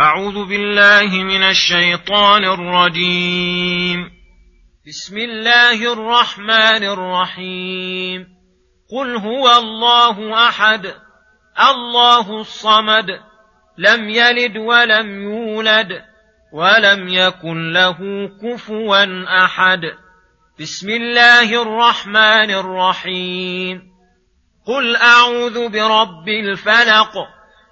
أعوذ بالله من الشيطان الرجيم. بسم الله الرحمن الرحيم. قل هو الله أحد الله الصمد لم يلد ولم يولد ولم يكن له كفوا أحد. بسم الله الرحمن الرحيم. قل أعوذ برب الفلق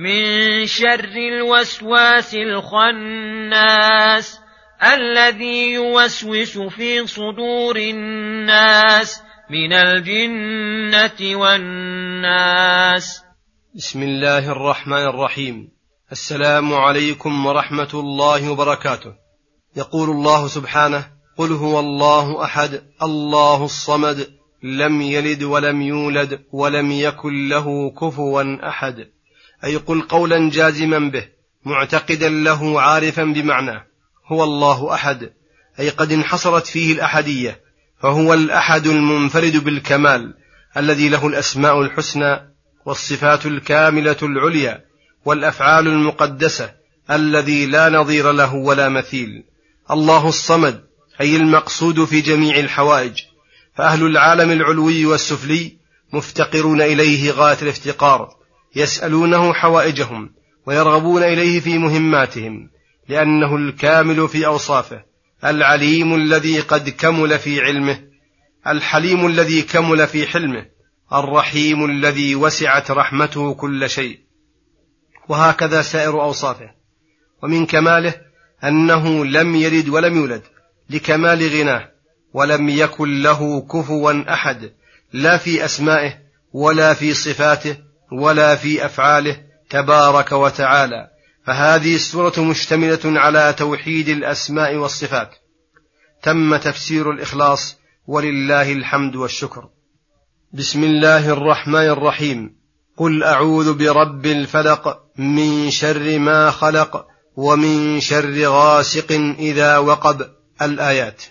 من شر الوسواس الخناس الذي يوسوس في صدور الناس من الجنة والناس. بسم الله الرحمن الرحيم. السلام عليكم ورحمة الله وبركاته. يقول الله سبحانه قل هو الله أحد الله الصمد لم يلد ولم يولد ولم يكن له كفوا أحد. أي قل قولا جازما به معتقدا له عارفا بمعناه. هو الله أحد أي قد انحصرت فيه الأحدية فهو الأحد المنفرد بالكمال الذي له الأسماء الحسنى والصفات الكاملة العليا والأفعال المقدسة الذي لا نظير له ولا مثيل. الله الصمد أي المقصود في جميع الحوائج. فأهل العالم العلوي والسفلي مفتقرون إليه غاية الافتقار. يسألونه حوائجهم ويرغبون إليه في مهماتهم لأنه الكامل في أوصافه العليم الذي قد كمل في علمه الحليم الذي كمل في حلمه الرحيم الذي وسعت رحمته كل شيء. وهكذا سائر أوصافه. ومن كماله أنه لم يلد ولم يولد لكمال غناه ولم يكن له كفوا أحد لا في أسمائه ولا في صفاته ولا في أفعاله تبارك وتعالى. فهذه السورة مشتملة على توحيد الأسماء والصفات. تم تفسير الإخلاص ولله الحمد والشكر. بسم الله الرحمن الرحيم. قل أعوذ برب الفلق من شر ما خلق ومن شر غاسق إذا وقب الآيات.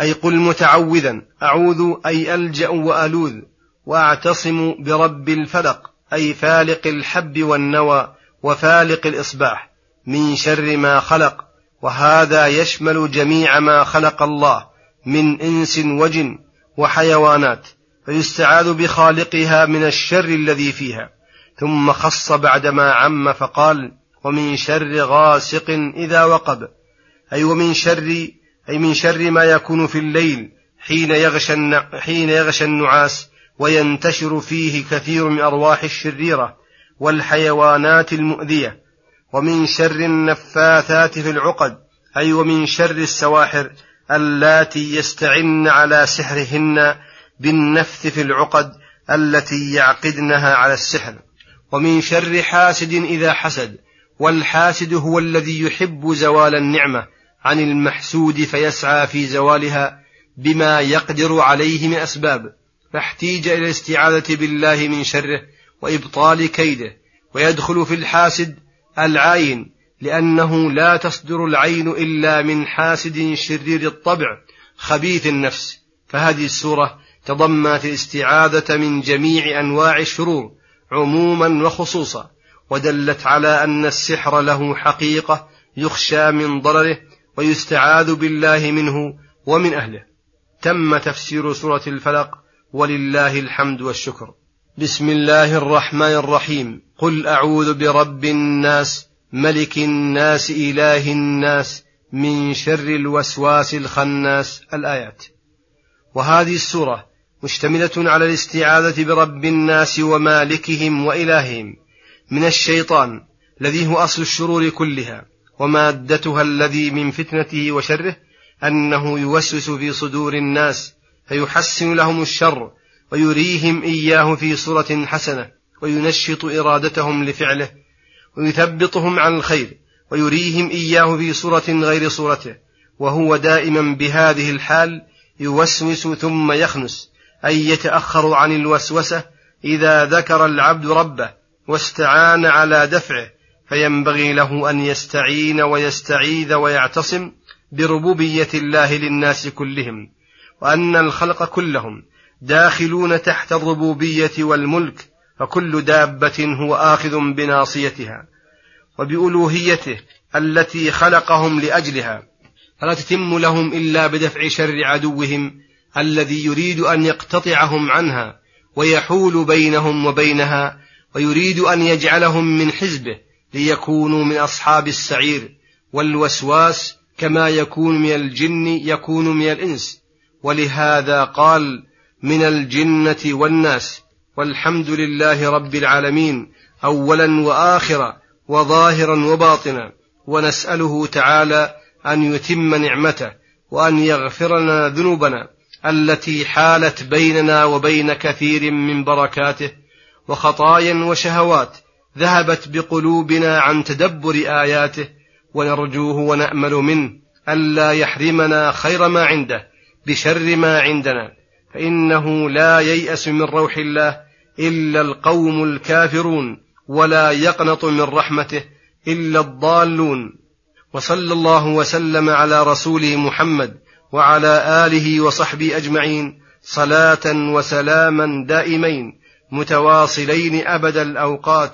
أي قل متعوذا. أعوذ أي ألجأ وألوذ. وأعتصم برب الفلق. أي فالق الحب والنوى وفالق الإصباح من شر ما خلق وهذا يشمل جميع ما خلق الله من إنس وجن وحيوانات فيستعاذ بخالقها من الشر الذي فيها. ثم خص بعدما عم فقال ومن شر غاسق إذا وقب أي ومن شر أي من شر ما يكون في الليل حين يغشى حين يغشى النعاس وينتشر فيه كثير من أرواح الشريرة والحيوانات المؤذية ومن شر النفاثات في العقد أي ومن شر السواحر اللاتي يستعن على سحرهن بالنفث في العقد التي يعقدنها على السحر ومن شر حاسد إذا حسد والحاسد هو الذي يحب زوال النعمة عن المحسود فيسعى في زوالها بما يقدر عليه من أسباب. فاحتيج إلى الاستعاذة بالله من شره وإبطال كيده ويدخل في الحاسد العين لأنه لا تصدر العين إلا من حاسد شرير الطبع خبيث النفس. فهذه السورة تضمنت الاستعاذة من جميع أنواع الشرور عموما وخصوصا ودلت على أن السحر له حقيقة يخشى من ضرره ويستعاذ بالله منه ومن أهله. تم تفسير سورة الفلق ولله الحمد والشكر. بسم الله الرحمن الرحيم. قل أعوذ برب الناس ملك الناس إله الناس من شر الوسواس الخناس. الآيات. وهذه السورة مشتملة على الاستعاذة برب الناس ومالكهم وإلههم من الشيطان الذي هو أصل الشرور كلها ومادتها الذي من فتنته وشره أنه يوسوس في صدور الناس فيحسن لهم الشر ويريهم إياه في صورة حسنة وينشط إرادتهم لفعله ويثبطهم عن الخير ويريهم إياه في صورة غير صورته وهو دائما بهذه الحال يوسوس ثم يخنس أي يتأخر عن الوسوسة إذا ذكر العبد ربه واستعان على دفعه فينبغي له أن يستعين ويستعيذ ويعتصم بربوبية الله للناس كلهم وأن الخلق كلهم داخلون تحت الربوبية والملك فكل دابة هو آخذ بناصيتها وبألوهيته التي خلقهم لأجلها. فلا تتم لهم إلا بدفع شر عدوهم الذي يريد أن يقتطعهم عنها ويحول بينهم وبينها ويريد أن يجعلهم من حزبه ليكونوا من أصحاب السعير والوسواس كما يكون من الجن يكون من الإنس. ولهذا قال من الجنة والناس والحمد لله رب العالمين أولا وآخرا وظاهرا وباطنا ونسأله تعالى أن يتم نعمته وأن يغفر لنا ذنوبنا التي حالت بيننا وبين كثير من بركاته وخطايا وشهوات ذهبت بقلوبنا عن تدبر آياته ونرجوه ونأمل منه ألا يحرمنا خير ما عنده بشر ما عندنا فإنه لا ييأس من روح الله إلا القوم الكافرون ولا يقنط من رحمته إلا الضالون. وصلى الله وسلم على رسوله محمد وعلى آله وصحبه أجمعين صلاة وسلاما دائمين متواصلين أبد الأوقات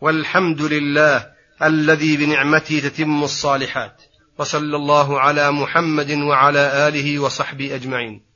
والحمد لله الذي بنعمته تتم الصالحات. وصلى الله على محمد وعلى آله وصحبه أجمعين.